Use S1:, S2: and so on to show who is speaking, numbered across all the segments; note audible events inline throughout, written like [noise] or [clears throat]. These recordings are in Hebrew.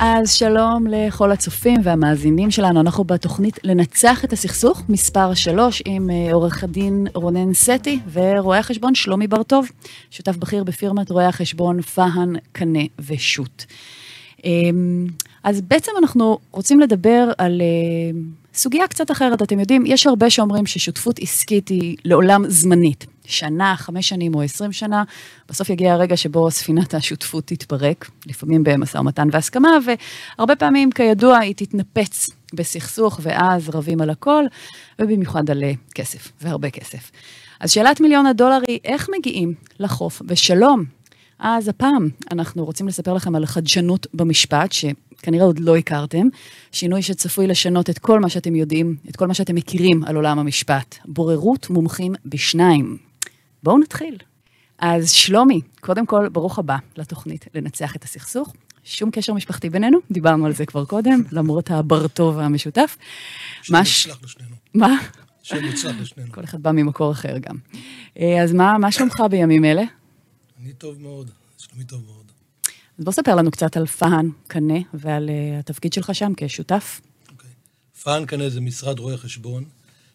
S1: אז שלום לכל הצופים והמאזינים שלנו, אנחנו בתוכנית לנצח את הסכסוך, מספר 3, עם אה, עורך הדין רונן סטי ורואה החשבון שלומי בר-טוב, שותף בכיר בפירמת רואי החשבון פאהן, קנה ושות'. אמ, אז בעצם אנחנו רוצים לדבר על אה, סוגיה קצת אחרת, אתם יודעים, יש הרבה שאומרים ששותפות עסקית היא לעולם זמנית. שנה, חמש שנים או עשרים שנה, בסוף יגיע הרגע שבו ספינת השותפות תתפרק, לפעמים במשא ומתן והסכמה, והרבה פעמים, כידוע, היא תתנפץ בסכסוך, ואז רבים על הכל, ובמיוחד על אה, כסף, והרבה כסף. אז שאלת מיליון הדולר היא, איך מגיעים לחוף בשלום? אז הפעם אנחנו רוצים לספר לכם על חדשנות במשפט, שכנראה עוד לא הכרתם, שינוי שצפוי לשנות את כל מה שאתם יודעים, את כל מה שאתם מכירים על עולם המשפט. בוררות מומחים בשניים. בואו נתחיל. אז שלומי, קודם כל, ברוך הבא לתוכנית לנצח את הסכסוך. שום קשר משפחתי בינינו, דיברנו על זה כבר קודם, [laughs] למרות הבר-טוב המשותף.
S2: שם מוצלח לשנינו.
S1: מה?
S2: שם מוצלח לשנינו.
S1: כל אחד בא ממקור אחר גם. אה, אז מה, מה שלומך בימים אלה?
S2: אני טוב מאוד, שלומי טוב מאוד.
S1: אז בוא ספר לנו קצת על פאן קנה ועל אה, התפקיד שלך שם כשותף.
S2: אוקיי. פאן קנה זה משרד רואי חשבון,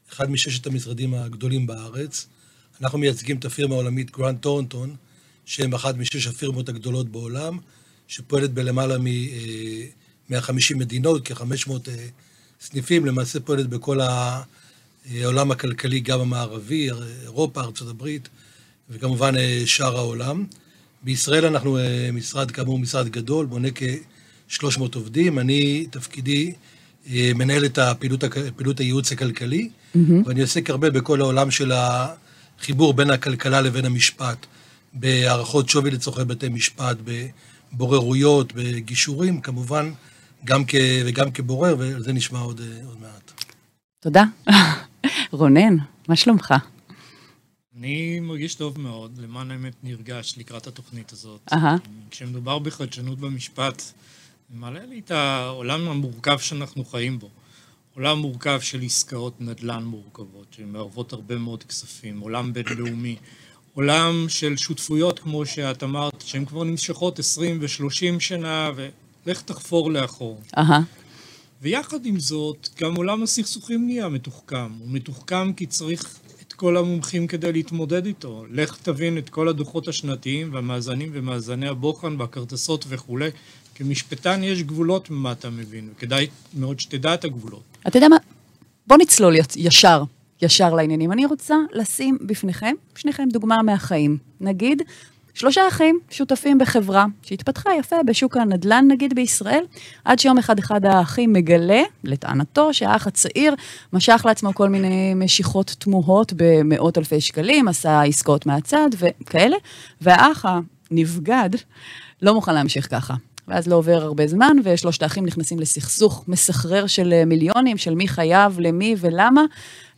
S2: אחד מששת המשרדים הגדולים בארץ. אנחנו מייצגים את הפירמה העולמית גרנד טורנטון, שהם אחת משש הפירמות הגדולות בעולם, שפועלת בלמעלה מ-150 מדינות, כ-500 סניפים, למעשה פועלת בכל העולם הכלכלי, גם המערבי, אירופה, ארה"ב, וכמובן שאר העולם. בישראל אנחנו משרד, כאמור, משרד גדול, מונה כ-300 עובדים. אני, תפקידי, מנהל את הפעילות, פעילות הייעוץ הכלכלי, mm-hmm. ואני עוסק הרבה בכל העולם של ה... חיבור בין הכלכלה לבין המשפט, בהערכות שווי לצורכי בתי משפט, בבוררויות, בגישורים, כמובן, גם כ, וגם כבורר, ועל זה נשמע עוד, עוד מעט.
S1: תודה. [laughs] רונן, מה שלומך?
S3: אני מרגיש טוב מאוד, למען האמת נרגש לקראת התוכנית הזאת.
S1: Uh-huh.
S3: כשמדובר בחדשנות במשפט, מעלה לי את העולם המורכב שאנחנו חיים בו. עולם מורכב של עסקאות נדל"ן מורכבות, שמערבות הרבה מאוד כספים, עולם בינלאומי, עולם של שותפויות, כמו שאת אמרת, שהן כבר נמשכות 20 ו-30 שנה, ולך תחפור לאחור.
S1: Uh-huh.
S3: ויחד עם זאת, גם עולם הסכסוכים נהיה מתוחכם. הוא מתוחכם כי צריך את כל המומחים כדי להתמודד איתו. לך תבין את כל הדוחות השנתיים והמאזנים ומאזני הבוחן והכרטסות וכולי. כמשפטן יש גבולות ממה אתה מבין, וכדאי מאוד שתדע את הגבולות.
S1: אתה יודע מה? בוא נצלול ישר, ישר לעניינים. אני רוצה לשים בפניכם, שניכם דוגמה מהחיים. נגיד, שלושה אחים שותפים בחברה שהתפתחה יפה בשוק הנדל"ן, נגיד בישראל, עד שיום אחד אחד האחים מגלה, לטענתו, שהאח הצעיר משך לעצמו כל מיני משיכות תמוהות במאות אלפי שקלים, עשה עסקאות מהצד וכאלה, והאח הנבגד לא מוכן להמשיך ככה. ואז לא עובר הרבה זמן, ושלושת האחים נכנסים לסכסוך מסחרר של אה, מיליונים, של מי חייב, למי ולמה,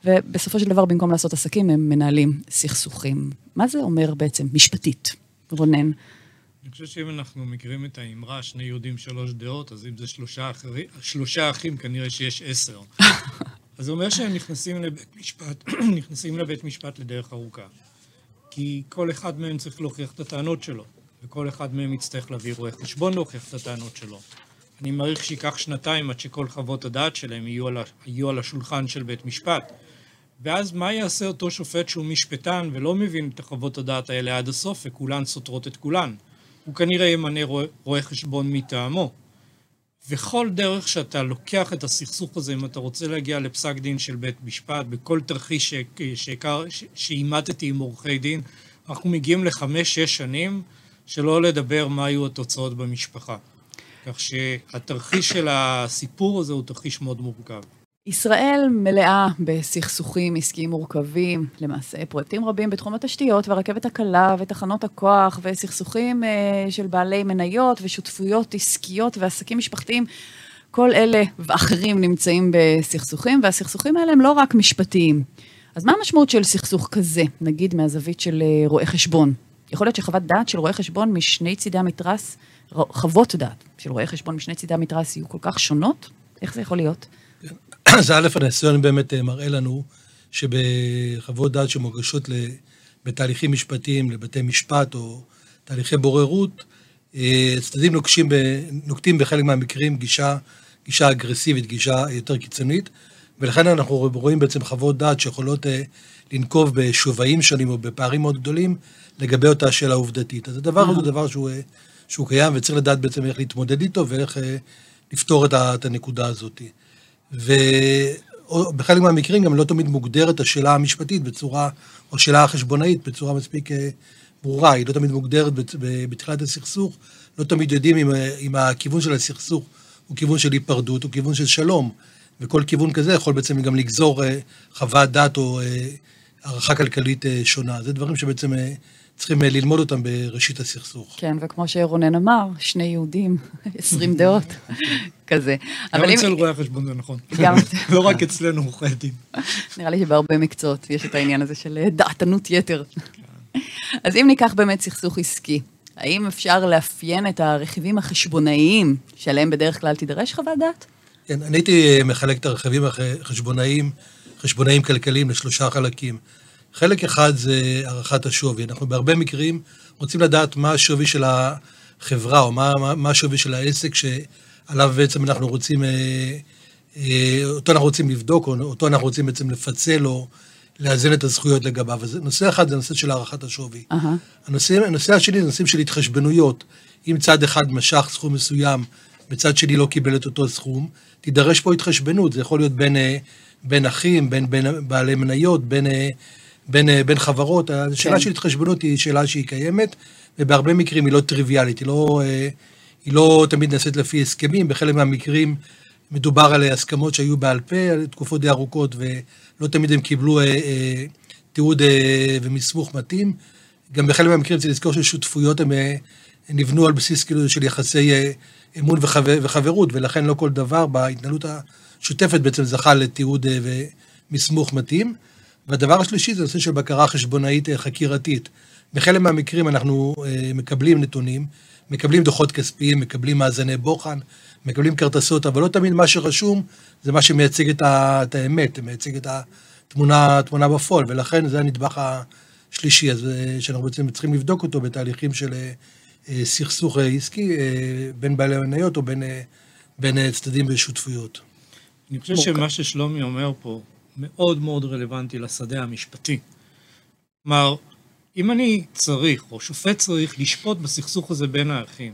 S1: ובסופו של דבר, במקום לעשות עסקים, הם מנהלים סכסוכים. מה זה אומר בעצם, משפטית, רונן?
S3: אני חושב שאם אנחנו מכירים את האמרה, שני יהודים, שלוש דעות, אז אם זה שלושה, אחרי, שלושה אחים, כנראה שיש עשר. [laughs] אז זה אומר שהם נכנסים לבית משפט, [clears throat] נכנסים לבית משפט לדרך ארוכה. כי כל אחד מהם צריך להוכיח את הטענות שלו. וכל אחד מהם יצטרך להביא רואה חשבון להוכיח את הטענות שלו. אני מעריך שייקח שנתיים עד שכל חוות הדעת שלהם יהיו על, יהיו על השולחן של בית משפט. ואז מה יעשה אותו שופט שהוא משפטן ולא מבין את החוות הדעת האלה עד הסוף וכולן סותרות את כולן? הוא כנראה ימנה רואה, רואה חשבון מטעמו. וכל דרך שאתה לוקח את הסכסוך הזה, אם אתה רוצה להגיע לפסק דין של בית משפט, בכל תרחיש שאימתתי עם עורכי דין, אנחנו מגיעים לחמש-שש שנים, שלא לדבר מה היו התוצאות במשפחה. כך שהתרחיש של הסיפור הזה הוא תרחיש מאוד מורכב.
S1: ישראל מלאה בסכסוכים עסקיים מורכבים, למעשה פרויקטים רבים בתחום התשתיות והרכבת הקלה ותחנות הכוח וסכסוכים uh, של בעלי מניות ושותפויות עסקיות ועסקים משפחתיים. כל אלה ואחרים נמצאים בסכסוכים, והסכסוכים האלה הם לא רק משפטיים. אז מה המשמעות של סכסוך כזה, נגיד מהזווית של אה, רואה חשבון? יכול להיות שחוות דעת של רואה חשבון משני צידי המתרס, חוות דעת של רואה חשבון משני צידי המתרס יהיו כל כך שונות? איך זה יכול להיות? [coughs]
S2: אז א', הניסיון באמת אה, מראה לנו שבחוות דעת שמוגשות בתהליכים משפטיים לבתי משפט או תהליכי בוררות, אה, צדדים נוקשים נוקטים בחלק מהמקרים גישה, גישה אגרסיבית, גישה יותר קיצונית, ולכן אנחנו רואים בעצם חוות דעת שיכולות אה, לנקוב בשווים שונים או בפערים מאוד גדולים לגבי אותה שאלה עובדתית. אז הדבר הזה הוא דבר שהוא, אה, שהוא קיים וצריך לדעת בעצם איך להתמודד איתו ואיך לפתור את הנקודה הזאת. ובחלק מהמקרים גם לא תמיד מוגדרת השאלה המשפטית בצורה, או שאלה החשבונאית בצורה מספיק ברורה, היא לא תמיד מוגדרת בתחילת הסכסוך, לא תמיד יודעים אם, אם הכיוון של הסכסוך הוא כיוון של היפרדות או כיוון של שלום, וכל כיוון כזה יכול בעצם גם לגזור אה, חוות דעת או אה, הערכה כלכלית אה, שונה. זה דברים שבעצם צריכים ללמוד אותם בראשית הסכסוך.
S1: כן, וכמו שרונן אמר, שני יהודים, [laughs] עשרים דעות, [laughs] כזה.
S3: גם אצל רואי החשבון זה נכון. גם [laughs] לא רק אצלנו עורכי דין.
S1: נראה לי שבהרבה מקצועות יש את העניין הזה של דעתנות יתר. אז אם ניקח באמת סכסוך עסקי, האם אפשר לאפיין את הרכיבים החשבונאיים שעליהם בדרך כלל תידרש חוות דעת?
S2: כן, אני הייתי אה, מחלק את הרכיבים החשבונאיים, חשבונאיים כלכליים לשלושה חלקים. חלק אחד זה הערכת השווי. אנחנו בהרבה מקרים רוצים לדעת מה השווי של החברה, או מה, מה, מה השווי של העסק שעליו בעצם אנחנו רוצים, אה, אה, אותו אנחנו רוצים לבדוק, או אותו אנחנו רוצים בעצם לפצל, או לאזן את הזכויות לגביו. אז נושא אחד זה נושא של הערכת השווי. Uh-huh. הנושא, הנושא השני זה נושאים של התחשבנויות. אם צד אחד משך סכום מסוים, וצד שני לא קיבל את אותו סכום, תידרש פה התחשבנות. זה יכול להיות בין, אה, בין אחים, בין, בין בעלי מניות, בין, בין, אה, בין חברות. השאלה כן. של התחשבנות היא שאלה שהיא קיימת, ובהרבה מקרים היא לא טריוויאלית. היא לא, היא לא תמיד נעשית לפי הסכמים, בחלק מהמקרים מדובר על הסכמות שהיו בעל פה, על תקופות די ארוכות, ו... לא תמיד הם קיבלו אה, אה, תיעוד אה, ומסמוך מתאים. גם בחלק מהמקרים צריך לזכור ששותפויות אה, נבנו על בסיס כאילו של יחסי אה, אמון וחבר, וחברות, ולכן לא כל דבר בהתנהלות השוטפת בעצם זכה לתיעוד אה, ומסמוך מתאים. והדבר השלישי זה נושא של בקרה חשבונאית אה, חקירתית. בחלק מהמקרים אנחנו אה, מקבלים נתונים, מקבלים דוחות כספיים, מקבלים מאזני בוחן, מקבלים כרטסות, אבל לא תמיד מה שרשום זה מה שמייצג את, ה, את האמת, מייצג את התמונה, התמונה בפועל, ולכן זה הנדבך השלישי, אז אה, שאנחנו בעצם צריכים לבדוק אותו בתהליכים של סכסוך עסקי בין בעלי המניות או בין, בין צדדים ושותפויות.
S3: אני חושב שמה ששלומי אומר פה מאוד מאוד רלוונטי לשדה המשפטי. כלומר, אם אני צריך, או שופט צריך, לשפוט בסכסוך הזה בין האחים,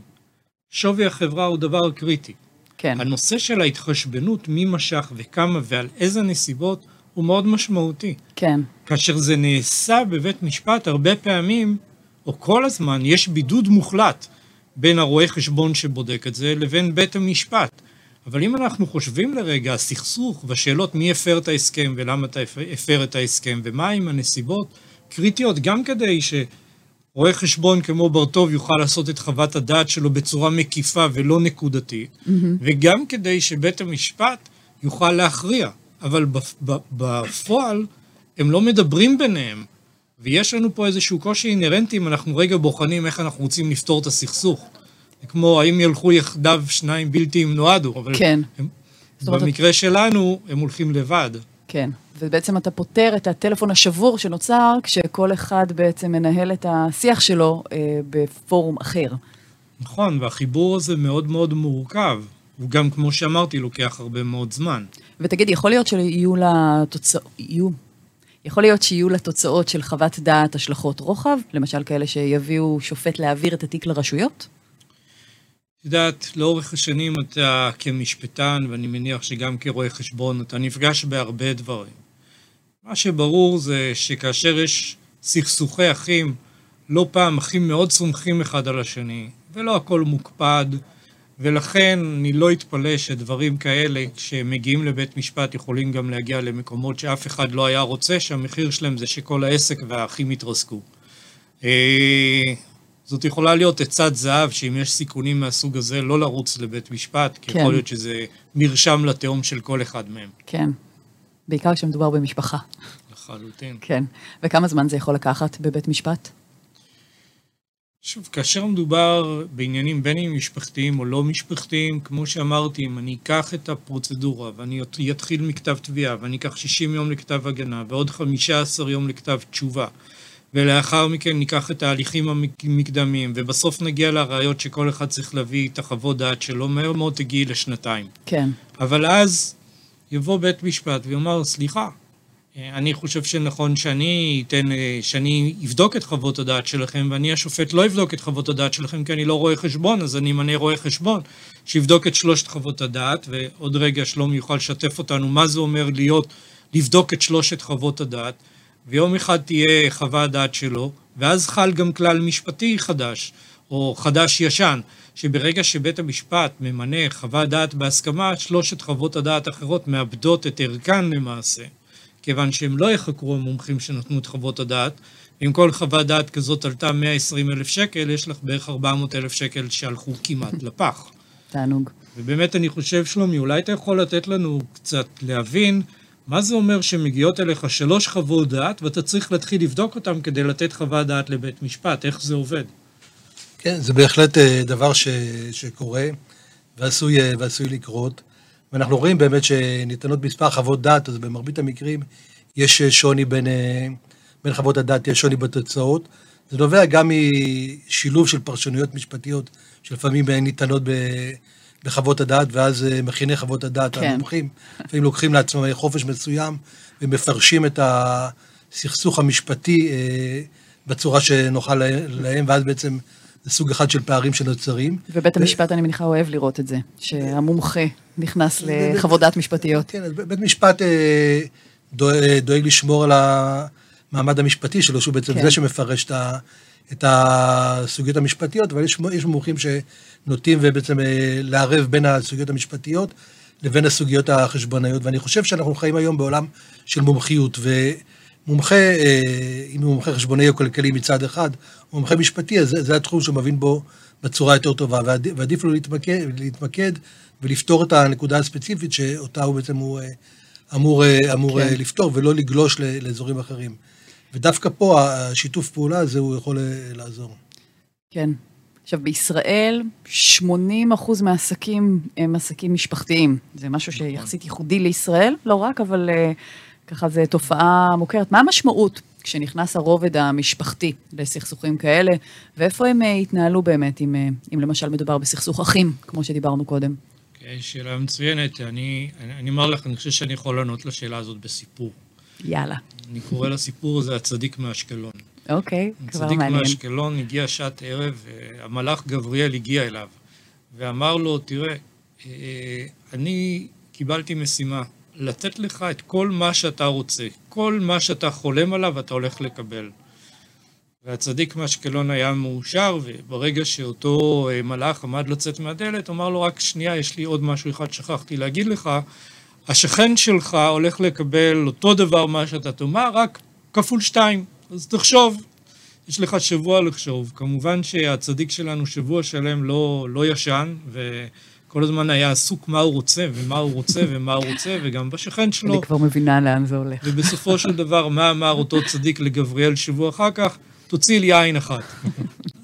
S3: שווי החברה הוא דבר קריטי.
S1: כן.
S3: הנושא של ההתחשבנות, מי משך וכמה ועל איזה נסיבות, הוא מאוד משמעותי.
S1: כן.
S3: כאשר זה נעשה בבית משפט, הרבה פעמים, או כל הזמן, יש בידוד מוחלט בין הרואה חשבון שבודק את זה לבין בית המשפט. אבל אם אנחנו חושבים לרגע, הסכסוך והשאלות מי הפר את ההסכם ולמה אתה הפר את ההסכם ומה עם הנסיבות, קריטיות גם כדי ש... רואה חשבון כמו ברטוב יוכל לעשות את חוות הדעת שלו בצורה מקיפה ולא נקודתית, mm-hmm. וגם כדי שבית המשפט יוכל להכריע. אבל בפועל הם לא מדברים ביניהם, ויש לנו פה איזשהו קושי אינהרנטי אם אנחנו רגע בוחנים איך אנחנו רוצים לפתור את הסכסוך. כמו האם ילכו יחדיו שניים בלתי אם נועדו, אבל
S1: כן.
S3: הם, במקרה שלנו הם הולכים לבד.
S1: כן, ובעצם אתה פותר את הטלפון השבור שנוצר כשכל אחד בעצם מנהל את השיח שלו אה, בפורום אחר.
S3: נכון, והחיבור הזה מאוד מאוד מורכב. הוא גם, כמו שאמרתי, לוקח הרבה מאוד זמן.
S1: ותגיד, יכול להיות שיהיו לתוצאות, יהיו, יכול להיות שיהיו לתוצאות של חוות דעת השלכות רוחב? למשל כאלה שיביאו שופט להעביר את התיק לרשויות?
S3: את יודעת, לאורך השנים אתה כמשפטן, ואני מניח שגם כרואה חשבון, אתה נפגש בהרבה דברים. מה שברור זה שכאשר יש סכסוכי אחים, לא פעם אחים מאוד סומכים אחד על השני, ולא הכל מוקפד, ולכן אני לא אתפלא שדברים כאלה, כשמגיעים לבית משפט, יכולים גם להגיע למקומות שאף אחד לא היה רוצה, שהמחיר שלהם זה שכל העסק והאחים יתרסקו. זאת יכולה להיות עצת זהב, שאם יש סיכונים מהסוג הזה, לא לרוץ לבית משפט, כי כן. יכול להיות שזה מרשם לתהום של כל אחד מהם.
S1: כן, בעיקר כשמדובר במשפחה.
S3: לחלוטין.
S1: כן. וכמה זמן זה יכול לקחת בבית משפט?
S3: שוב, כאשר מדובר בעניינים בין אם משפחתיים או לא משפחתיים, כמו שאמרתי, אם אני אקח את הפרוצדורה ואני אתחיל מכתב תביעה ואני אקח 60 יום לכתב הגנה ועוד 15 יום לכתב תשובה, ולאחר מכן ניקח את ההליכים המקדמיים, ובסוף נגיע לראיות שכל אחד צריך להביא את החוות דעת שלו, מהר מאוד תגיעי לשנתיים.
S1: כן.
S3: אבל אז יבוא בית משפט ויאמר, סליחה, אני חושב שנכון שאני אתן, שאני אבדוק את חוות הדעת שלכם, ואני השופט לא אבדוק את חוות הדעת שלכם כי אני לא רואה חשבון, אז אני אמנה רואה חשבון שיבדוק את שלושת חוות הדעת, ועוד רגע שלומי יוכל לשתף אותנו מה זה אומר להיות, לבדוק את שלושת חוות הדעת, ויום אחד תהיה חוות דעת שלו, ואז חל גם כלל משפטי חדש, או חדש-ישן, שברגע שבית המשפט ממנה חוות דעת בהסכמה, שלושת חוות הדעת האחרות מאבדות את ערכן למעשה. כיוון שהם לא יחקרו המומחים שנתנו את חוות הדעת. אם כל חוות דעת כזאת עלתה 120 אלף שקל, יש לך בערך 400 אלף שקל שהלכו כמעט [laughs] לפח.
S1: תענוג.
S3: ובאמת אני חושב, שלומי, אולי אתה יכול לתת לנו קצת להבין מה זה אומר שמגיעות אליך שלוש חוות דעת ואתה צריך להתחיל לבדוק אותן כדי לתת חוות דעת לבית משפט, איך זה עובד?
S2: כן, זה בהחלט אה, דבר ש, שקורה ועשוי, אה, ועשוי לקרות. ואנחנו רואים באמת שניתנות מספר חוות דעת, אז במרבית המקרים יש שוני בין, אה, בין חוות הדעת, יש שוני בתוצאות. זה נובע גם משילוב של פרשנויות משפטיות שלפעמים ניתנות בחוות הדעת, ואז אה, מכיני חוות הדעת כן. המומחים, לפעמים לוקחים לעצמם חופש מסוים ומפרשים את הסכסוך המשפטי אה, בצורה שנוחה להם, ואז בעצם זה סוג אחד של פערים שנוצרים.
S1: ובית המשפט, ו... אני מניחה, אוהב לראות את זה, שהמומחה נכנס לחוות דעת משפטיות.
S2: כן, אז בית משפט אה, דואג לשמור על המעמד המשפטי שלו, שהוא בעצם כן. זה שמפרש את, ה, את הסוגיות המשפטיות, אבל יש, יש מומחים שנוטים ובעצם אה, לערב בין הסוגיות המשפטיות לבין הסוגיות החשבונאיות, ואני חושב שאנחנו חיים היום בעולם של מומחיות, ו... מומחה, אה, אם הוא מומחה חשבונאי או כלכלי מצד אחד, או מומחה משפטי, אז זה, זה התחום שהוא מבין בו בצורה יותר טובה, ועדיף, ועדיף לו להתמקד, להתמקד ולפתור את הנקודה הספציפית שאותה הוא בעצם הוא אה, אמור, אמור כן. לפתור, ולא לגלוש לאזורים אחרים. ודווקא פה השיתוף פעולה הזה הוא יכול לעזור.
S1: כן. עכשיו, בישראל 80 אחוז מהעסקים הם עסקים משפחתיים. זה משהו נכון. שיחסית ייחודי לישראל, לא רק, אבל... ככה זו תופעה מוכרת. מה המשמעות כשנכנס הרובד המשפחתי לסכסוכים כאלה, ואיפה הם אה, יתנהלו באמת, אם, אה, אם למשל מדובר בסכסוך אחים, כמו שדיברנו קודם?
S3: Okay, אוקיי, שאלה מצוינת. אני, אני, אני אומר לך, אני חושב שאני יכול לענות לשאלה הזאת בסיפור.
S1: יאללה.
S3: אני קורא לסיפור הזה הצדיק מאשקלון.
S1: אוקיי,
S3: okay, כבר מעניין. הצדיק מאשקלון הגיע שעת ערב, המלאך גבריאל הגיע אליו, ואמר לו, תראה, אה, אני קיבלתי משימה. לתת לך את כל מה שאתה רוצה. כל מה שאתה חולם עליו אתה הולך לקבל. והצדיק מאשקלון היה מאושר, וברגע שאותו אה, מלאך עמד לצאת מהדלת, אמר לו, רק שנייה, יש לי עוד משהו אחד שכחתי להגיד לך. השכן שלך הולך לקבל אותו דבר מה שאתה תאמר, רק כפול שתיים. אז תחשוב, יש לך שבוע לחשוב. כמובן שהצדיק שלנו שבוע שלם לא, לא ישן, ו... כל הזמן היה עסוק מה הוא רוצה, ומה הוא רוצה, ומה הוא רוצה, וגם בשכן שלו.
S1: אני כבר מבינה לאן זה הולך.
S3: ובסופו של דבר, מה אמר אותו צדיק לגבריאל שבוע אחר כך? תוציא לי עין אחת.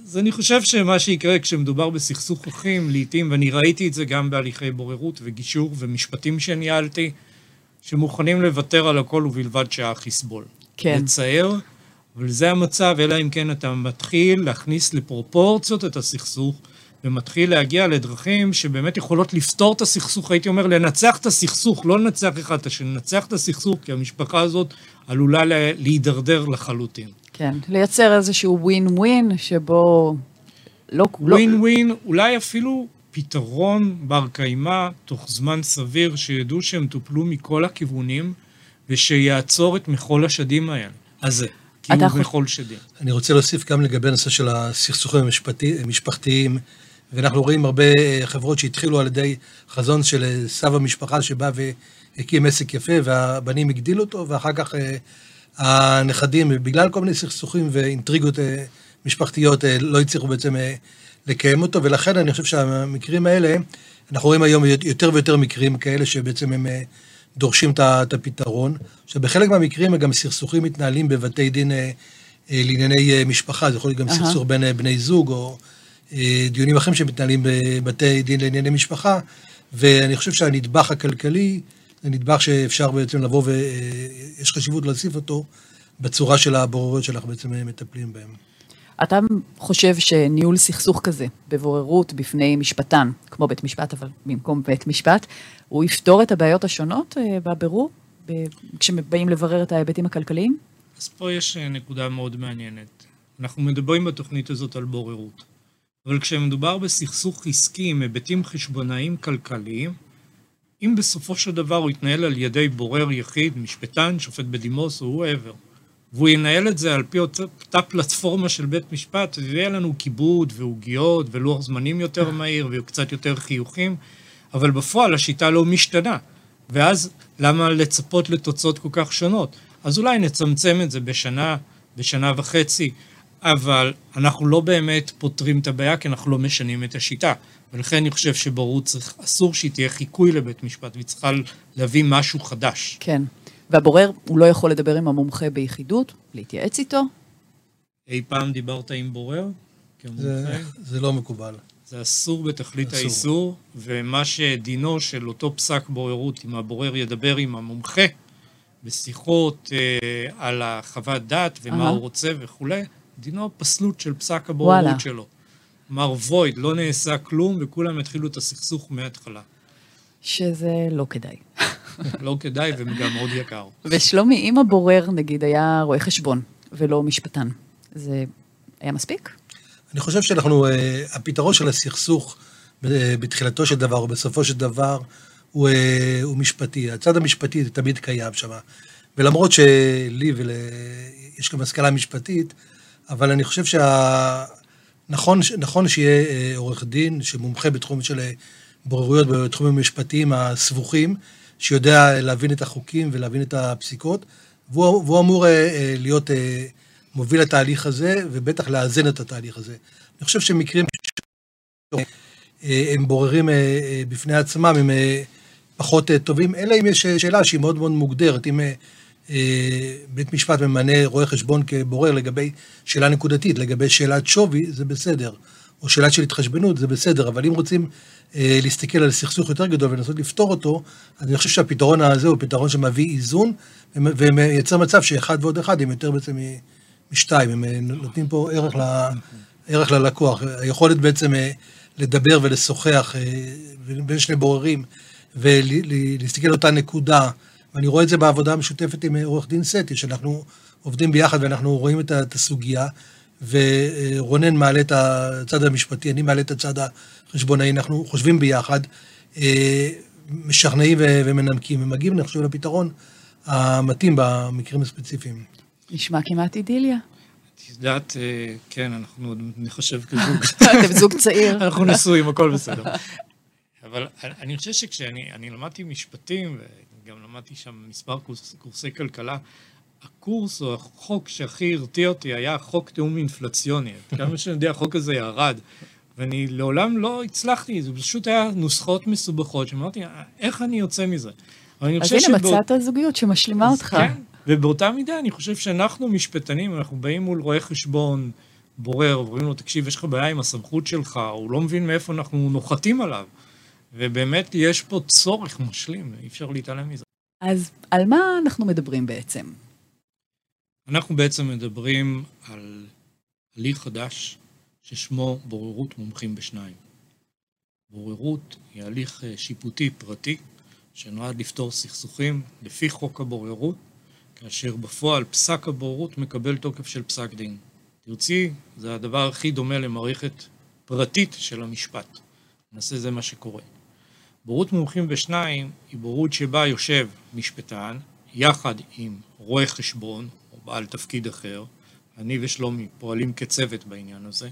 S3: אז אני חושב שמה שיקרה כשמדובר בסכסוך אחים, לעתים, ואני ראיתי את זה גם בהליכי בוררות וגישור ומשפטים שניהלתי, שמוכנים לוותר על הכל ובלבד שהאח יסבול.
S1: כן.
S3: לצייר, אבל זה המצב, אלא אם כן אתה מתחיל להכניס לפרופורציות את הסכסוך. ומתחיל להגיע לדרכים שבאמת יכולות לפתור את הסכסוך, הייתי אומר, לנצח את הסכסוך, לא לנצח אחד את השני, לנצח את הסכסוך, כי המשפחה הזאת עלולה להידרדר לחלוטין.
S1: כן, לייצר איזשהו ווין ווין שבו לא...
S3: ווין לא... ווין, אולי אפילו פתרון בר קיימא, תוך זמן סביר, שידעו שהם טופלו מכל הכיוונים, ושיעצור את מחול השדים האלה. אז זה. קיום מחול שדים.
S2: אני רוצה להוסיף גם לגבי הנושא של הסכסוכים המשפחתיים. ואנחנו רואים הרבה חברות שהתחילו על ידי חזון של סב המשפחה שבא והקים עסק יפה והבנים הגדילו אותו, ואחר כך אה, הנכדים, בגלל כל מיני סכסוכים ואינטריגות אה, משפחתיות, אה, לא הצליחו בעצם לקיים אותו, ולכן אני חושב שהמקרים האלה, אנחנו רואים היום יותר ויותר מקרים כאלה שבעצם הם דורשים את הפתרון. עכשיו, בחלק מהמקרים גם סכסוכים מתנהלים בבתי דין לענייני משפחה, זה יכול להיות גם uh-huh. סכסוך בין בני זוג או... אה, דיונים אחרים שמתנהלים בבתי דין לענייני משפחה, ואני חושב שהנדבך הכלכלי זה נדבך שאפשר בעצם לבוא ויש חשיבות להוסיף אותו, בצורה של הבוררויות שאנחנו בעצם מטפלים בהן.
S1: אתה חושב שניהול סכסוך כזה בבוררות בפני משפטן, כמו בית משפט, אבל במקום בית משפט, הוא יפתור את הבעיות השונות אה, בבירור, כשבאים לברר את ההיבטים הכלכליים?
S3: אז פה יש אה, נקודה מאוד מעניינת. אנחנו מדברים בתוכנית הזאת על בוררות, אבל כשמדובר בסכסוך עסקי עם היבטים חשבונאיים כלכליים, אם בסופו של דבר הוא יתנהל על ידי בורר יחיד, משפטן, שופט בדימוס או whoever, והוא ינהל את זה על פי אותה פלטפורמה של בית משפט, אז יהיה לנו כיבוד ועוגיות ולוח זמנים יותר מהיר וקצת יותר חיוכים, אבל בפועל השיטה לא משתנה. ואז למה לצפות לתוצאות כל כך שונות? אז אולי נצמצם את זה בשנה, בשנה וחצי, אבל אנחנו לא באמת פותרים את הבעיה כי אנחנו לא משנים את השיטה. ולכן אני חושב שבורות צריך, אסור שהיא תהיה חיקוי לבית משפט, והיא צריכה להביא משהו חדש.
S1: כן. והבורר, הוא לא יכול לדבר עם המומחה ביחידות, להתייעץ איתו?
S3: אי פעם דיברת עם בורר?
S2: זה, זה לא מקובל.
S3: זה אסור בתכלית אסור. האיסור, ומה שדינו של אותו פסק בוררות, אם הבורר ידבר עם המומחה בשיחות אה, על החוות דעת ומה uh-huh. הוא רוצה וכולי, דינו פסלות של פסק הבוררות וואלה. שלו. מר וויד, לא נעשה כלום, וכולם יתחילו את הסכסוך מההתחלה.
S1: שזה לא כדאי. [laughs]
S3: לא כדאי וגם מאוד יקר.
S1: ושלומי, אם הבורר, נגיד, היה רואה חשבון ולא משפטן, זה היה מספיק?
S2: אני חושב שאנחנו, אה, הפתרון של הסכסוך בתחילתו של דבר או בסופו של דבר הוא, אה, הוא משפטי. הצד המשפטי זה תמיד קיים שם. ולמרות שלי יש גם השכלה משפטית, אבל אני חושב שנכון נכון שיהיה אה, עורך דין שמומחה בתחום של בוררויות בתחומים המשפטיים הסבוכים, שיודע להבין את החוקים ולהבין את הפסיקות, והוא, והוא אמור להיות מוביל לתהליך הזה, ובטח לאזן את התהליך הזה. אני חושב שמקרים הם בוררים אה, אה, בפני עצמם, הם אה, פחות טובים, אלא אם יש שאלה שהיא מאוד מאוד מוגדרת. אם בית משפט ממנה רואה חשבון כבורר לגבי שאלה נקודתית, לגבי שאלת שווי, זה בסדר. או שאלה של התחשבנות, זה בסדר. אבל אם רוצים להסתכל על סכסוך יותר גדול ולנסות לפתור אותו, אז אני חושב שהפתרון הזה הוא פתרון שמביא איזון, ומייצר מצב שאחד ועוד אחד הם יותר בעצם משתיים, הם נותנים פה ערך, ל, ערך ללקוח. היכולת בעצם לדבר ולשוחח בין שני בוררים ולהסתכל על אותה נקודה. ואני רואה את זה בעבודה המשותפת עם עורך דין סטי, שאנחנו עובדים ביחד ואנחנו רואים את הסוגיה, ורונן מעלה את הצד המשפטי, אני מעלה את הצד החשבונאי, אנחנו חושבים ביחד, משכנעים ומנמקים, ומגיעים, אני חושב, לפתרון המתאים במקרים הספציפיים.
S1: נשמע כמעט אידיליה.
S3: את יודעת, אה, כן, אנחנו נחשב כזוג. [laughs]
S1: אתם זוג צעיר. [laughs]
S3: אנחנו נשואים, הכל בסדר. אבל אני חושב שכשאני למדתי משפטים, וגם למדתי שם מספר קורס, קורסי כלכלה, הקורס או החוק שהכי הרתיע אותי היה חוק תיאום אינפלציוני. כמה שאני יודע, החוק הזה ירד. ואני לעולם לא הצלחתי, זה פשוט היה נוסחאות מסובכות, שאמרתי, איך אני יוצא מזה?
S1: אז הנה, מצאת זוגיות שמשלימה אותך. כן,
S3: ובאותה מידה אני חושב שאנחנו משפטנים, אנחנו באים מול רואה חשבון, בורר, אומרים לו, תקשיב, יש לך בעיה עם הסמכות שלך, הוא לא מבין מאיפה אנחנו נוחתים עליו. ובאמת יש פה צורך משלים, אי אפשר להתעלם מזה.
S1: אז על מה אנחנו מדברים בעצם?
S3: אנחנו בעצם מדברים על הליך חדש ששמו בוררות מומחים בשניים. בוררות היא הליך אה, שיפוטי פרטי שנועד לפתור סכסוכים לפי חוק הבוררות, כאשר בפועל פסק הבוררות מקבל תוקף של פסק דין. תרצי, זה הדבר הכי דומה למערכת פרטית של המשפט. נעשה זה מה שקורה. בוררות מומחים בשניים היא בוררות שבה יושב משפטן יחד עם רואה חשבון או בעל תפקיד אחר, אני ושלומי פועלים כצוות בעניין הזה,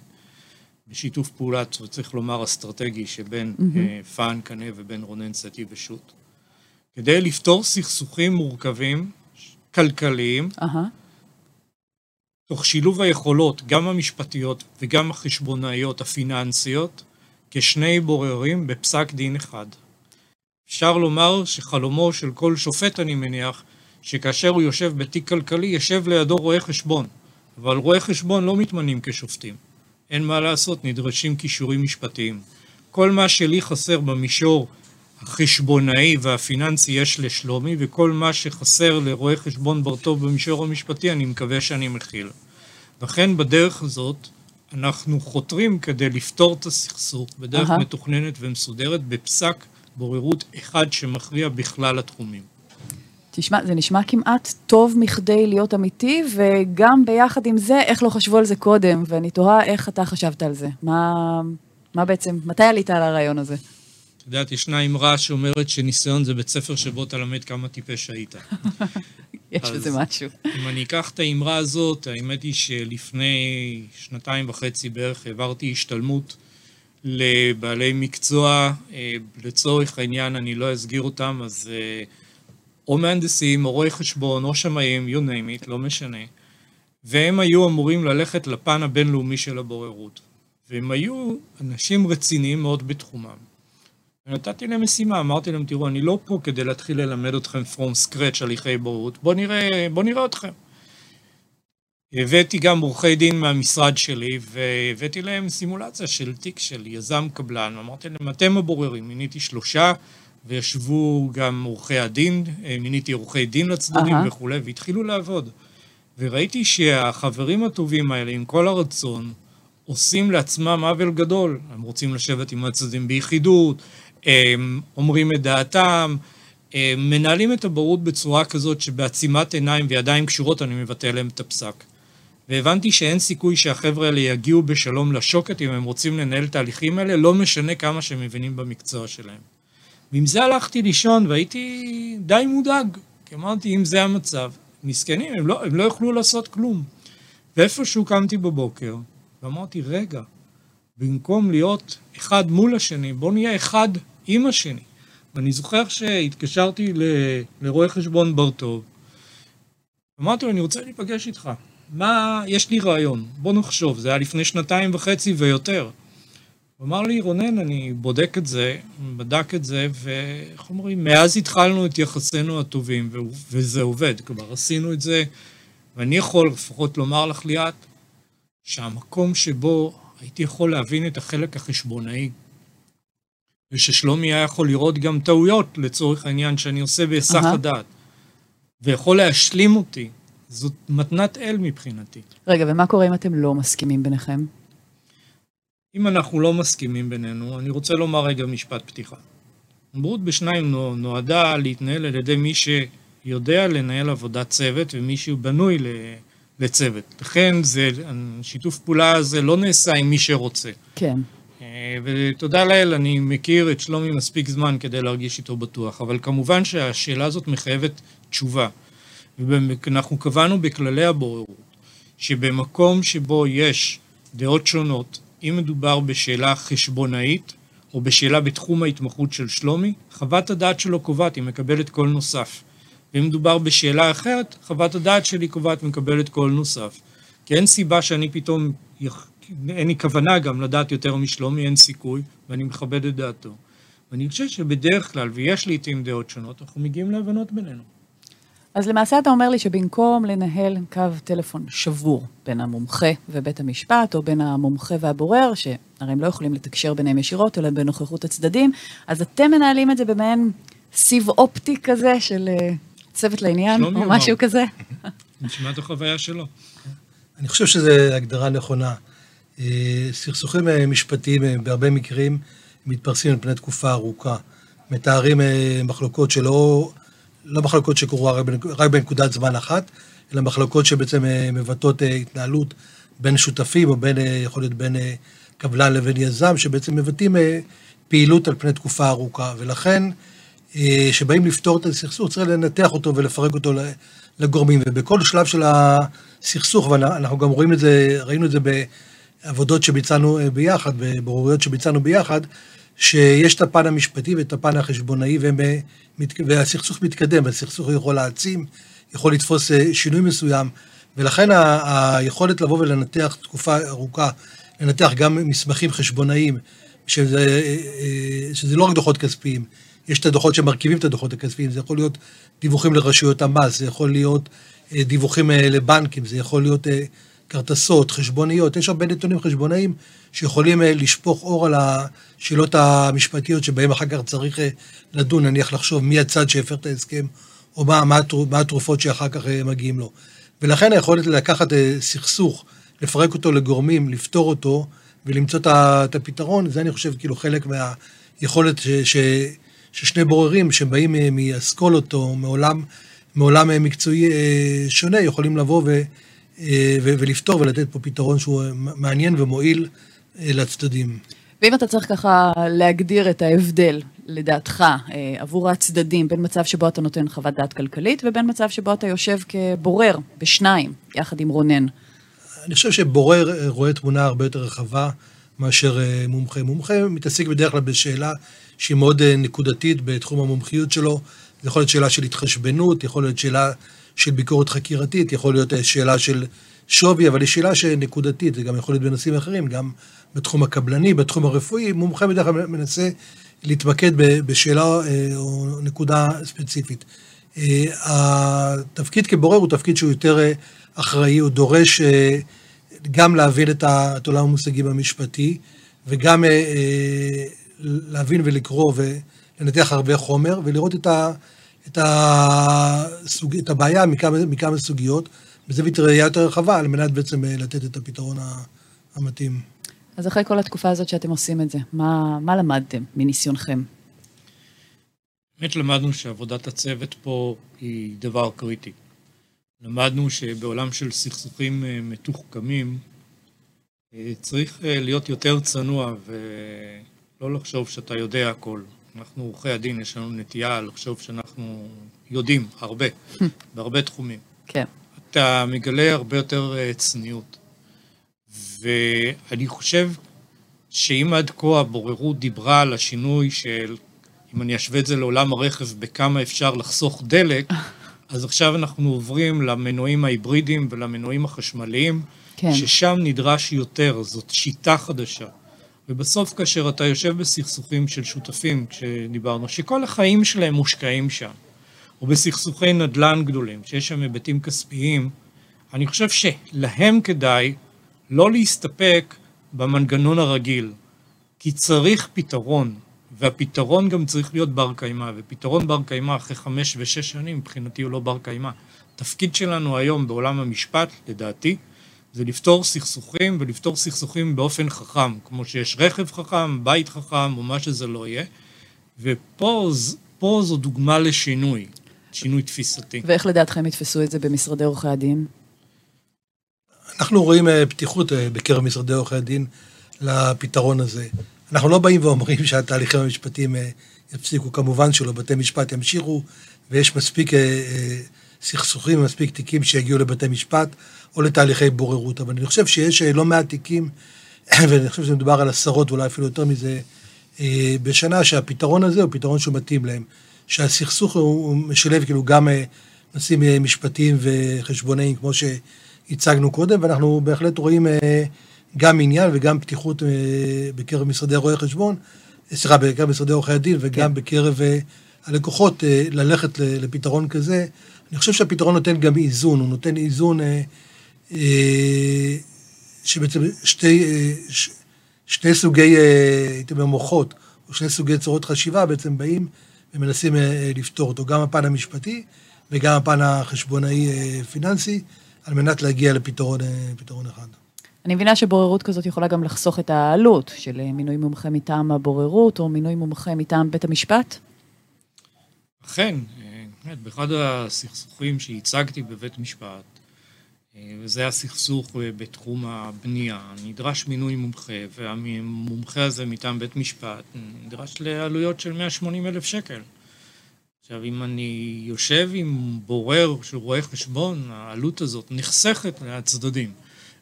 S3: בשיתוף פעולה, צריך לומר, אסטרטגי שבין אמ-המ. פאן קנה ובין רונן סטי ושות', כדי לפתור סכסוכים מורכבים כלכליים, אה-הא. תוך שילוב היכולות, גם המשפטיות וגם החשבונאיות הפיננסיות, כשני בוררים בפסק דין אחד. אפשר לומר שחלומו של כל שופט, אני מניח, שכאשר הוא יושב בתיק כלכלי, יושב לידו רואה חשבון. אבל רואי חשבון לא מתמנים כשופטים. אין מה לעשות, נדרשים כישורים משפטיים. כל מה שלי חסר במישור החשבונאי והפיננסי יש לשלומי, וכל מה שחסר לרואה חשבון בר-טוב במישור המשפטי, אני מקווה שאני מכיל. לכן בדרך הזאת אנחנו חותרים כדי לפתור את הסכסוך בדרך
S1: אהה.
S3: מתוכננת ומסודרת בפסק בוררות אחד שמכריע בכלל התחומים.
S1: תשמע, זה נשמע כמעט טוב מכדי להיות אמיתי, וגם ביחד עם זה, איך לא חשבו על זה קודם, ואני תוהה איך אתה חשבת על זה. מה, מה בעצם, מתי עלית על הרעיון הזה?
S3: את יודעת, ישנה אמרה שאומרת שניסיון זה בית ספר שבו אתה למד כמה טיפש היית. [laughs]
S1: יש בזה משהו.
S3: אם אני אקח את האמרה הזאת, האמת היא שלפני שנתיים וחצי בערך העברתי השתלמות לבעלי מקצוע, אה, לצורך העניין אני לא אסגיר אותם, אז אה, או מהנדסים, או רואי חשבון, או שמאים, you name it, לא משנה. והם היו אמורים ללכת לפן הבינלאומי של הבוררות. והם היו אנשים רציניים מאוד בתחומם. ונתתי להם משימה, אמרתי להם, תראו, אני לא פה כדי להתחיל ללמד אתכם from scratch הליכי בוררות, בואו נראה, בוא נראה אתכם. הבאתי גם עורכי דין מהמשרד שלי, והבאתי להם סימולציה של תיק של יזם קבלן, ואמרתי להם, אתם הבוררים, מיניתי שלושה, וישבו גם עורכי הדין, מיניתי עורכי דין לצדדים
S1: אהה.
S3: וכולי, והתחילו לעבוד. וראיתי שהחברים הטובים האלה, עם כל הרצון, עושים לעצמם עוול גדול. הם רוצים לשבת עם הצדדים ביחידות, הם אומרים את דעתם, הם מנהלים את הבורות בצורה כזאת שבעצימת עיניים וידיים קשורות אני מבטא להם את הפסק. והבנתי שאין סיכוי שהחבר'ה האלה יגיעו בשלום לשוקת אם הם רוצים לנהל את ההליכים האלה, לא משנה כמה שהם מבינים במקצוע שלהם. ועם זה הלכתי לישון והייתי די מודאג, כי אמרתי, אם זה המצב, מסכנים, הם לא, הם לא יוכלו לעשות כלום. ואיפשהו קמתי בבוקר, ואמרתי, רגע, במקום להיות אחד מול השני, בוא נהיה אחד עם השני. ואני זוכר שהתקשרתי ל- לרואה חשבון בר-טוב, אמרתי לו, אני רוצה להיפגש איתך. מה, יש לי רעיון, בוא נחשוב, זה היה לפני שנתיים וחצי ויותר. הוא אמר לי, רונן, אני בודק את זה, בדק את זה, ואיך אומרים, מאז התחלנו את יחסינו הטובים, ו- וזה עובד. כלומר, עשינו את זה, ואני יכול לפחות לומר לך, ליאת, שהמקום שבו הייתי יכול להבין את החלק החשבונאי, וששלומי היה יכול לראות גם טעויות, לצורך העניין, שאני עושה בהיסח
S1: אהה.
S3: הדעת, ויכול להשלים אותי, זאת מתנת אל מבחינתי.
S1: רגע, ומה קורה אם אתם לא מסכימים ביניכם?
S3: אם אנחנו לא מסכימים בינינו, אני רוצה לומר רגע משפט פתיחה. בורות בשניים נו- נועדה להתנהל על ידי מי שיודע לנהל עבודת צוות ומי שהוא בנוי לצוות. לכן זה, שיתוף פעולה הזה לא נעשה עם מי שרוצה.
S1: כן.
S3: אה, ותודה לאל, אני מכיר את שלומי מספיק זמן כדי להרגיש איתו בטוח, אבל כמובן שהשאלה הזאת מחייבת תשובה. ואנחנו קבענו בכללי הבוררות שבמקום שבו יש דעות שונות, אם מדובר בשאלה חשבונאית או בשאלה בתחום ההתמחות של שלומי, חוות הדעת שלו קובעת, היא מקבלת קול נוסף. ואם מדובר בשאלה אחרת, חוות הדעת שלי קובעת מקבלת קול נוסף. כי אין סיבה שאני פתאום, אין לי כוונה גם לדעת יותר משלומי, אין סיכוי, ואני מכבד את דעתו. ואני חושב שבדרך כלל, ויש לעיתים דעות שונות, אנחנו מגיעים להבנות בינינו.
S1: אז למעשה אתה אומר לי שבמקום לנהל קו טלפון שבור בין המומחה ובית המשפט, או בין המומחה והבורר, שהרי הם לא יכולים לתקשר ביניהם ישירות, אלא בנוכחות הצדדים, אז אתם מנהלים את זה במעין סיב אופטי כזה של אה, צוות לעניין, או
S3: אמר.
S1: משהו כזה? [laughs]
S3: נשמע את החוויה שלו.
S2: אני חושב שזו הגדרה נכונה. אה, סכסוכים אה, משפטיים בהרבה מקרים מתפרסים על פני תקופה ארוכה. מתארים מחלוקות שלא, לא מחלוקות שקורו רק, בנק- רק בנקודת זמן אחת, אלא מחלוקות שבעצם אה, מבטאות אה, התנהלות בין שותפים, או בין, אה, יכול להיות בין קבלן לבין יזם, שבעצם מבטאים פעילות על פני תקופה ארוכה. ולכן, אה, שבאים לפתור את הסכסוך, צריך לנתח אותו ולפרק אותו לגורמים. ובכל שלב של הסכסוך, ואנחנו גם רואים את זה, ראינו את זה בעבודות שביצענו ביחד, בבוררויות שביצענו ביחד, שיש את הפן המשפטי ואת הפן החשבונאי, אה, והסכסוך מתקדם, והסכסוך יכול להעצים, יכול לתפוס אה, שינוי מסוים, ולכן היכולת לבוא ולנתח תקופה ארוכה, לנתח גם מסמכים חשבונאיים, שזה, אה, שזה לא רק דוחות כספיים, יש את הדוחות שמרכיבים את הדוחות הכספיים, זה יכול להיות דיווחים לרשויות המס, זה יכול להיות דיווחים לבנקים, זה יכול להיות כרטסות, חשבוניות, יש הרבה נתונים חשבונאיים שיכולים אה, לשפוך אור על השאלות המשפטיות שבהן אחר כך צריך אה, לדון, נניח לחשוב מי הצד שהפר את ההסכם, או מה, מה, מה התרופות שאחר כך אה, מגיעים לו. ולכן היכולת לקחת סכסוך, לפרק אותו לגורמים, לפתור אותו ולמצוא את הפתרון, זה אני חושב כאילו חלק מהיכולת ש, ש, ששני בוררים שבאים מאסכולות או מעולם, מעולם מקצועי שונה, יכולים לבוא ו... ולפתור ולתת פה פתרון שהוא מעניין ומועיל אה, לצדדים.
S1: ואם אתה צריך ככה להגדיר את ההבדל, לדעתך, אה, עבור הצדדים, בין מצב שבו אתה נותן חוות דעת כלכלית, ובין מצב שבו אתה יושב כבורר בשניים, יחד עם רונן.
S2: אני חושב שבורר אה, רואה תמונה הרבה יותר רחבה מאשר מומחה. מומחה מתעסק בדרך כלל בשאלה שהיא מאוד נקודתית בתחום המומחיות שלו. זה יכול להיות שאלה של התחשבנות, יכול להיות שאלה של ביקורת חקירתית, יכול להיות שאלה של שווי, אבל היא שאלה שנקודתית, זה גם יכול להיות בנושאים אחרים, גם בתחום הקבלני, בתחום הרפואי, מומחה בדרך כלל מנסה להתמקד בשאלה אה, או נקודה ספציפית. אה, התפקיד כבורר הוא תפקיד שהוא יותר אה, אחראי, הוא דורש גם להבין את עולם המושגים המשפטי, וגם להבין ולקרוא ולנתח הרבה חומר, ולראות את, ה, את, הסוג, את הבעיה מכמה, מכמה סוגיות. בזווית ראייה יותר רחבה, על מנת בעצם אה, לתת את הפתרון המתאים.
S1: אז אחרי כל התקופה הזאת שאתם עושים את זה, מה, מה למדתם מניסיונכם?
S3: באמת למדנו שעבודת הצוות פה היא דבר קריטי. למדנו שבעולם של סכסוכים אה, מתוחכמים, אה, צריך להיות יותר צנוע ולא לחשוב שאתה יודע הכל. אנחנו עורכי הדין, יש לנו נטייה לחשוב שאנחנו יודעים הרבה, [laughs] בהרבה תחומים.
S1: כן.
S3: אתה מגלה הרבה יותר אה, צניעות. ואני חושב שאם עד כה הבוררות דיברה על השינוי של, אם אני אשווה את זה לעולם הרכב, בכמה אפשר לחסוך דלק, [laughs] אז עכשיו אנחנו עוברים למנועים ההיברידיים ולמנועים החשמליים, כן. ששם נדרש יותר, זאת שיטה חדשה. ובסוף, כאשר אתה יושב בסכסוכים של שותפים, כשדיברנו, שכל החיים שלהם מושקעים שם, או בסכסוכי נדל"ן גדולים, שיש שם היבטים כספיים, אני חושב שלהם כדאי לא להסתפק במנגנון הרגיל, כי צריך פתרון, והפתרון גם צריך להיות בר קיימא, ופתרון בר קיימא אחרי חמש ושש שנים, מבחינתי הוא לא בר קיימא. התפקיד שלנו היום בעולם המשפט, לדעתי, זה לפתור סכסוכים, ולפתור סכסוכים באופן חכם, כמו שיש רכב חכם, בית חכם, או מה שזה לא יהיה. ופה זו דוגמה לשינוי. שינוי תפיסתי.
S1: ואיך לדעתכם יתפסו את זה במשרדי עורכי הדין?
S2: אנחנו רואים אה, פתיחות אה, בקרב משרדי עורכי הדין לפתרון הזה. אנחנו לא באים ואומרים [laughs] שהתהליכים המשפטיים אה, יפסיקו, כמובן שלא, בתי משפט ימשיכו, ויש מספיק סכסוכים, מספיק תיקים שיגיעו לבתי משפט או לתהליכי בוררות. אבל אני חושב שיש לא מעט תיקים, [coughs] ואני חושב שמדובר על עשרות, ואולי אפילו יותר מזה, בשנה, שהפתרון הזה הוא פתרון שהוא מתאים להם. שהסכסוך הוא משלב כאילו גם אה, נושאים אה, משפטיים וחשבונאיים, כמו שהצגנו קודם, ואנחנו בהחלט רואים אה, גם עניין וגם פתיחות בקרב משרדי רואי חשבון, סליחה, בקרב משרדי עורכי הדין וגם כן. בקרב הלקוחות ללכת לפתרון כזה. אני חושב שהפתרון נותן גם איזון, הוא נותן איזון שבעצם שתי, שני סוגי, הייתי אומר, מוחות, או שני סוגי צורות חשיבה בעצם באים ומנסים אה, לפתור אותו, גם הפן המשפטי וגם הפן החשבונאי-פיננסי, אה, על מנת להגיע לפתרון אה, אחד.
S1: אני מבינה שבוררות כזאת יכולה גם לחסוך את העלות של מינוי מומחה מטעם הבוררות, או מינוי מומחה מטעם בית המשפט?
S3: אכן, באמת, באחד הסכסוכים שהצגתי בבית משפט, וזה הסכסוך בתחום הבנייה. נדרש מינוי מומחה, והמומחה הזה מטעם בית משפט נדרש לעלויות של 180 אלף שקל. עכשיו, אם אני יושב עם בורר של רואה חשבון, העלות הזאת נחסכת מהצדדים.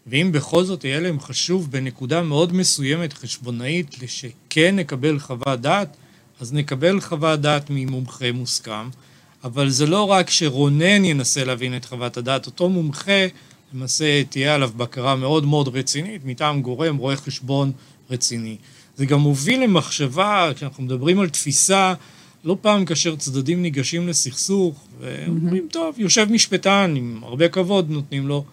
S3: ואם בכל זאת יהיה להם חשוב בנקודה מאוד מסוימת חשבונאית שכן נקבל חוות דעת, אז נקבל חוות דעת ממומחה מוסכם. אבל זה לא רק שרונן ינסה להבין את חוות הדעת, אותו מומחה, למעשה תהיה עליו בקרה מאוד מאוד רצינית מטעם גורם רואה חשבון רציני. זה גם מוביל למחשבה, כשאנחנו מדברים על תפיסה, לא פעם כאשר צדדים ניגשים לסכסוך, ואומרים, טוב, יושב משפטן, עם הרבה כבוד נותנים לו,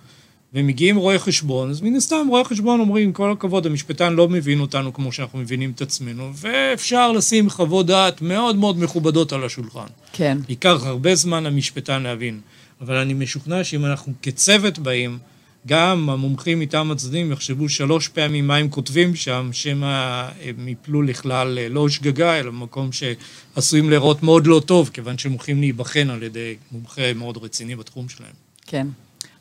S3: ומגיעים רואי חשבון, אז מן הסתם רואי חשבון אומרים, כל הכבוד, המשפטן לא מבין אותנו כמו שאנחנו מבינים את עצמנו, ואפשר לשים חוות דעת מאוד מאוד מכובדות על השולחן.
S1: כן.
S3: ייקח הרבה זמן למשפטן להבין, אבל אני משוכנע שאם אנחנו כצוות באים, גם המומחים מטעם הצדדים יחשבו שלוש פעמים מה הם כותבים שם, שמא הם יפלו לכלל אה, לא שגגה, אלא מקום שעשויים להיראות מאוד לא טוב, כיוון שהם הולכים להיבחן על ידי מומחה מאוד רציני בתחום שלהם.
S1: כן.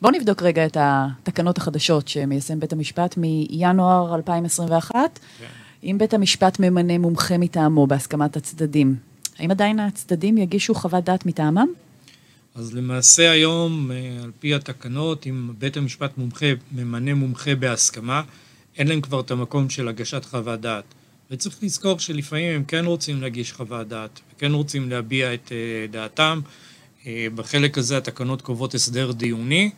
S1: בואו נבדוק רגע את התקנות החדשות שמיישם בית המשפט מינואר 2021. כן. אם בית המשפט ממנה מומחה מטעמו בהסכמת הצדדים, האם עדיין הצדדים יגישו חוות דעת מטעמם?
S3: אז למעשה היום, אה, על פי התקנות, אם בית המשפט מומחה ממנה מומחה בהסכמה, אין להם כבר את המקום של הגשת חוות דעת. וצריך לזכור שלפעמים הם כן רוצים להגיש חוות דעת, וכן רוצים להביע את אה, דעתם. אה, בחלק הזה התקנות קובעות הסדר דיוני,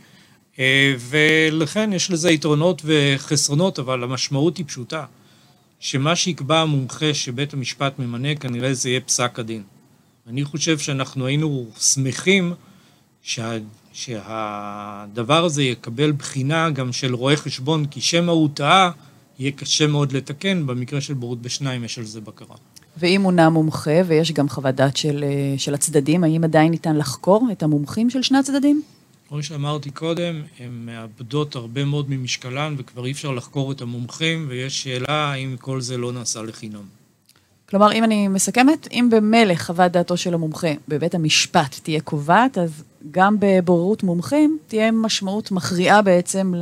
S3: ולכן יש לזה יתרונות וחסרונות, אבל המשמעות היא פשוטה, שמה שיקבע המומחה שבית המשפט ממנה, כנראה זה יהיה פסק הדין. אני חושב שאנחנו היינו שמחים שה, שהדבר הזה יקבל בחינה גם של רואה חשבון, כי שמא הוא טעה, יהיה קשה מאוד לתקן, במקרה של בורות בשניים יש על זה בקרה.
S1: ואם מונה מומחה, ויש גם חוות דעת של, של הצדדים, האם עדיין ניתן לחקור את המומחים של שני הצדדים?
S3: כמו שאמרתי קודם, הן מאבדות הרבה מאוד ממשקלן, וכבר אי אפשר לחקור את המומחים, ויש שאלה האם כל זה לא נעשה לחינם.
S1: כלומר, אם אני מסכמת, אם במילא חוות דעתו של המומחה בבית המשפט תהיה קובעת, אז גם בבוררות מומחים תהיה משמעות מכריעה בעצם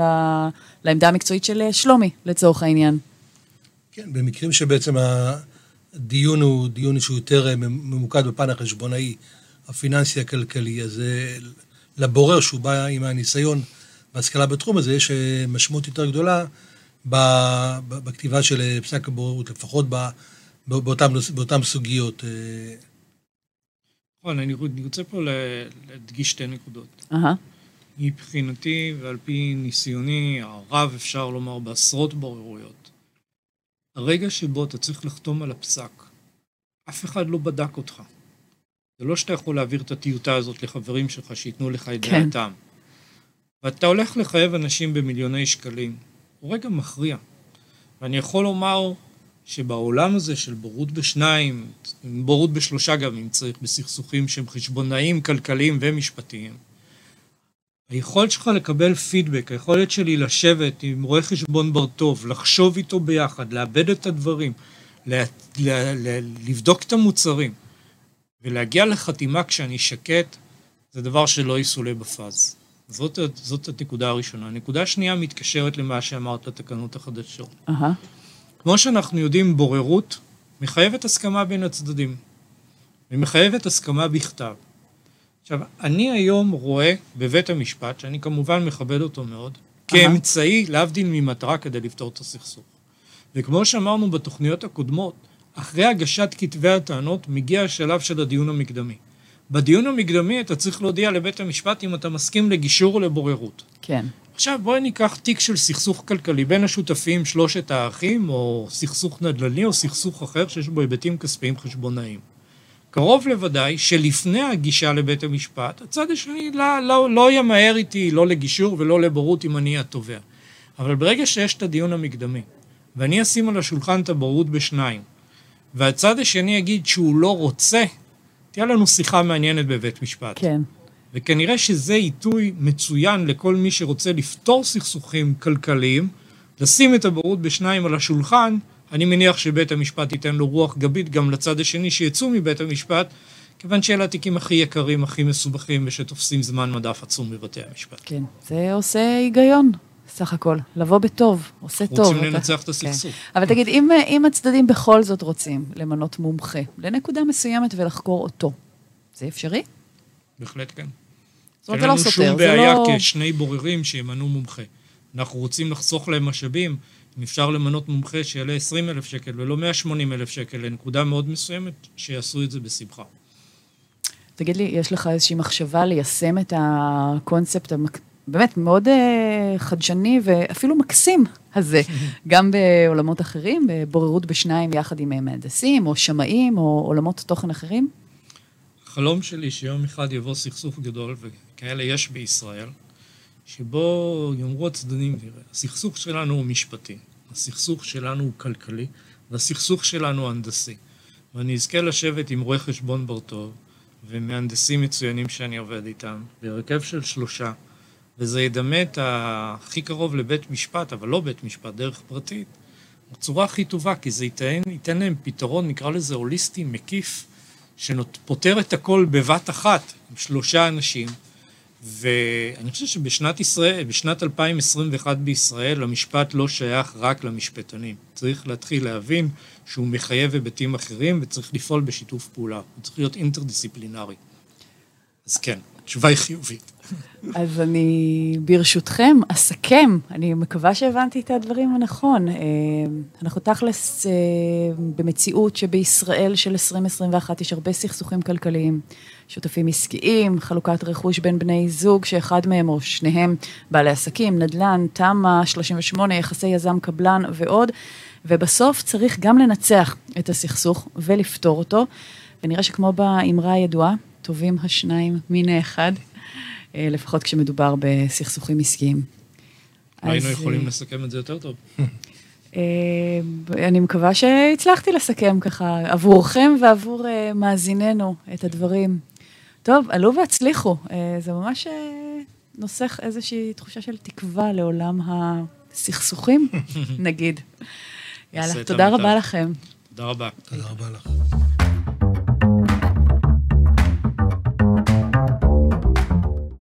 S1: לעמדה המקצועית של שלומי, לצורך העניין.
S2: כן, במקרים שבעצם הדיון הוא דיון שהוא יותר ממוקד בפן החשבונאי, הפיננסי הכלכלי, אז לבורר שהוא בא עם הניסיון והשכלה בתחום הזה, יש אה, משמעות יותר גדולה בכתיבה של אה, פסק הבוררות, לפחות באותן, באותן סוגיות. אה.
S3: נכון, אני רוצה פה להדגיש שתי נקודות.
S1: Uh-huh.
S3: מבחינתי ועל פי ניסיוני הרב, אפשר לומר, בעשרות בוררויות, הרגע שבו אתה צריך לחתום על הפסק, אף אחד לא בדק אותך. זה לא שאתה יכול להעביר את הטיוטה הזאת לחברים שלך שייתנו לך את כן. דעתם. ואתה הולך לחייב אנשים במיליוני שקלים, הוא רגע מכריע. ואני יכול לומר שבעולם הזה של בורות בשניים, בורות בשלושה גם אם צריך, בסכסוכים שהם חשבונאיים, כלכליים ומשפטיים, היכולת שלך לקבל פידבק, היכולת שלי לשבת עם רואה חשבון בר טוב, לחשוב איתו ביחד, לאבד את הדברים, לה, לה, לה, לבדוק את המוצרים ולהגיע לחתימה כשאני שקט, זה דבר שלא יסולא בפאז. זאת, זאת הנקודה הראשונה. הנקודה השנייה מתקשרת למה שאמרת לתקנות החדשות.
S1: Uh-huh.
S3: כמו שאנחנו יודעים, בוררות מחייבת הסכמה בין הצדדים, ומחייבת הסכמה בכתב. עכשיו, אני היום רואה בבית המשפט, שאני כמובן מכבד אותו מאוד, כאמצעי, להבדיל ממטרה, כדי לפתור את הסכסוך. וכמו שאמרנו בתוכניות הקודמות, אחרי הגשת כתבי הטענות מגיע השלב של הדיון המקדמי. בדיון המקדמי אתה צריך להודיע לבית המשפט אם אתה מסכים לגישור או לבוררות.
S1: כן.
S3: עכשיו בואי ניקח תיק של סכסוך כלכלי בין השותפים שלושת האחים, או סכסוך נדל"ני או סכסוך אחר שיש בו היבטים כספיים חשבונאיים. קרוב לוודאי שלפני הגישה לבית המשפט, הצד השני לא, לא, לא ימהר איתי לא לגישור ולא לבורות אם אני התובע. אבל ברגע שיש את הדיון המקדמי, ואני אשים על השולחן את הבורות בשניים, והצד השני יגיד שהוא לא רוצה, תהיה לנו שיחה מעניינת בבית משפט.
S1: כן.
S3: וכנראה שזה עיתוי מצוין לכל מי שרוצה לפתור סכסוכים כלכליים, לשים את הבורות בשניים על השולחן, אני מניח שבית המשפט ייתן לו רוח גבית גם לצד השני שיצאו מבית המשפט, כיוון שאלה התיקים הכי יקרים, הכי מסובכים, ושתופסים זמן מדף עצום בבתי המשפט.
S1: כן, זה עושה היגיון, סך הכל. לבוא בטוב, עושה
S3: רוצים
S1: טוב.
S3: רוצים לנצח אתה... את הסכסוך.
S1: כן. אבל תגיד, אם, אם הצדדים בכל זאת רוצים למנות מומחה לנקודה מסוימת ולחקור אותו, זה אפשרי?
S3: בהחלט כן.
S1: זאת אומרת, זה לא סותר, זה
S3: לא... אין לנו שום בעיה כשני בוררים שימנו מומחה. אנחנו רוצים לחסוך להם משאבים, אם אפשר למנות מומחה שיעלה 20 אלף שקל ולא 180 אלף שקל לנקודה מאוד מסוימת, שיעשו את זה בשמחה.
S1: תגיד לי, יש לך איזושהי מחשבה ליישם את הקונספט. באמת מאוד uh, חדשני ואפילו מקסים הזה, [laughs] גם בעולמות אחרים, בבוררות בשניים יחד עם מהנדסים, או שמאים, או עולמות תוכן אחרים?
S3: החלום שלי שיום אחד יבוא סכסוך גדול, וכאלה יש בישראל, שבו יאמרו הצדדים, הסכסוך שלנו הוא משפטי, הסכסוך שלנו הוא כלכלי, והסכסוך שלנו הנדסי. ואני אזכה לשבת עם רואה חשבון בר-טוב ומהנדסים מצוינים שאני עובד איתם, בהרכב של שלושה, וזה ידמה את הכי קרוב לבית משפט, אבל לא בית משפט, דרך פרטית, בצורה הכי טובה, כי זה ייתן, ייתן להם פתרון, נקרא לזה הוליסטי, מקיף, שפותר את הכל בבת אחת, עם שלושה אנשים. ואני חושב שבשנת ישראל, בשנת 2021 בישראל, המשפט לא שייך רק למשפטנים. צריך להתחיל להבין שהוא מחייב היבטים אחרים וצריך לפעול בשיתוף פעולה. הוא צריך להיות אינטרדיסציפלינרי. אז כן, התשובה היא חיובית.
S1: אז אני ברשותכם אסכם, אני מקווה שהבנתי את הדברים הנכון. אה, אנחנו תכלס אה, במציאות שבישראל של 2021 יש הרבה סכסוכים כלכליים, שותפים עסקיים, חלוקת רכוש בין בני זוג, שאחד מהם או שניהם בעלי עסקים, נדל"ן, תמ"א 38, יחסי יזם קבלן ועוד, ובסוף צריך גם לנצח את הסכסוך ולפתור אותו, ונראה שכמו באמרה הידועה, טובים השניים מן האחד. אה, לפחות כשמדובר בסכסוכים עסקיים.
S3: היינו יכולים אה, לסכם את זה יותר טוב.
S1: אה, אני מקווה שהצלחתי לסכם ככה עבורכם ועבור מאזיננו את הדברים. טוב, עלו והצליחו. זה ממש נוסח איזושהי תחושה של תקווה לעולם הסכסוכים, [laughs] נגיד. יאללה, תודה רבה לכם.
S3: תודה רבה.
S2: תודה רבה לך.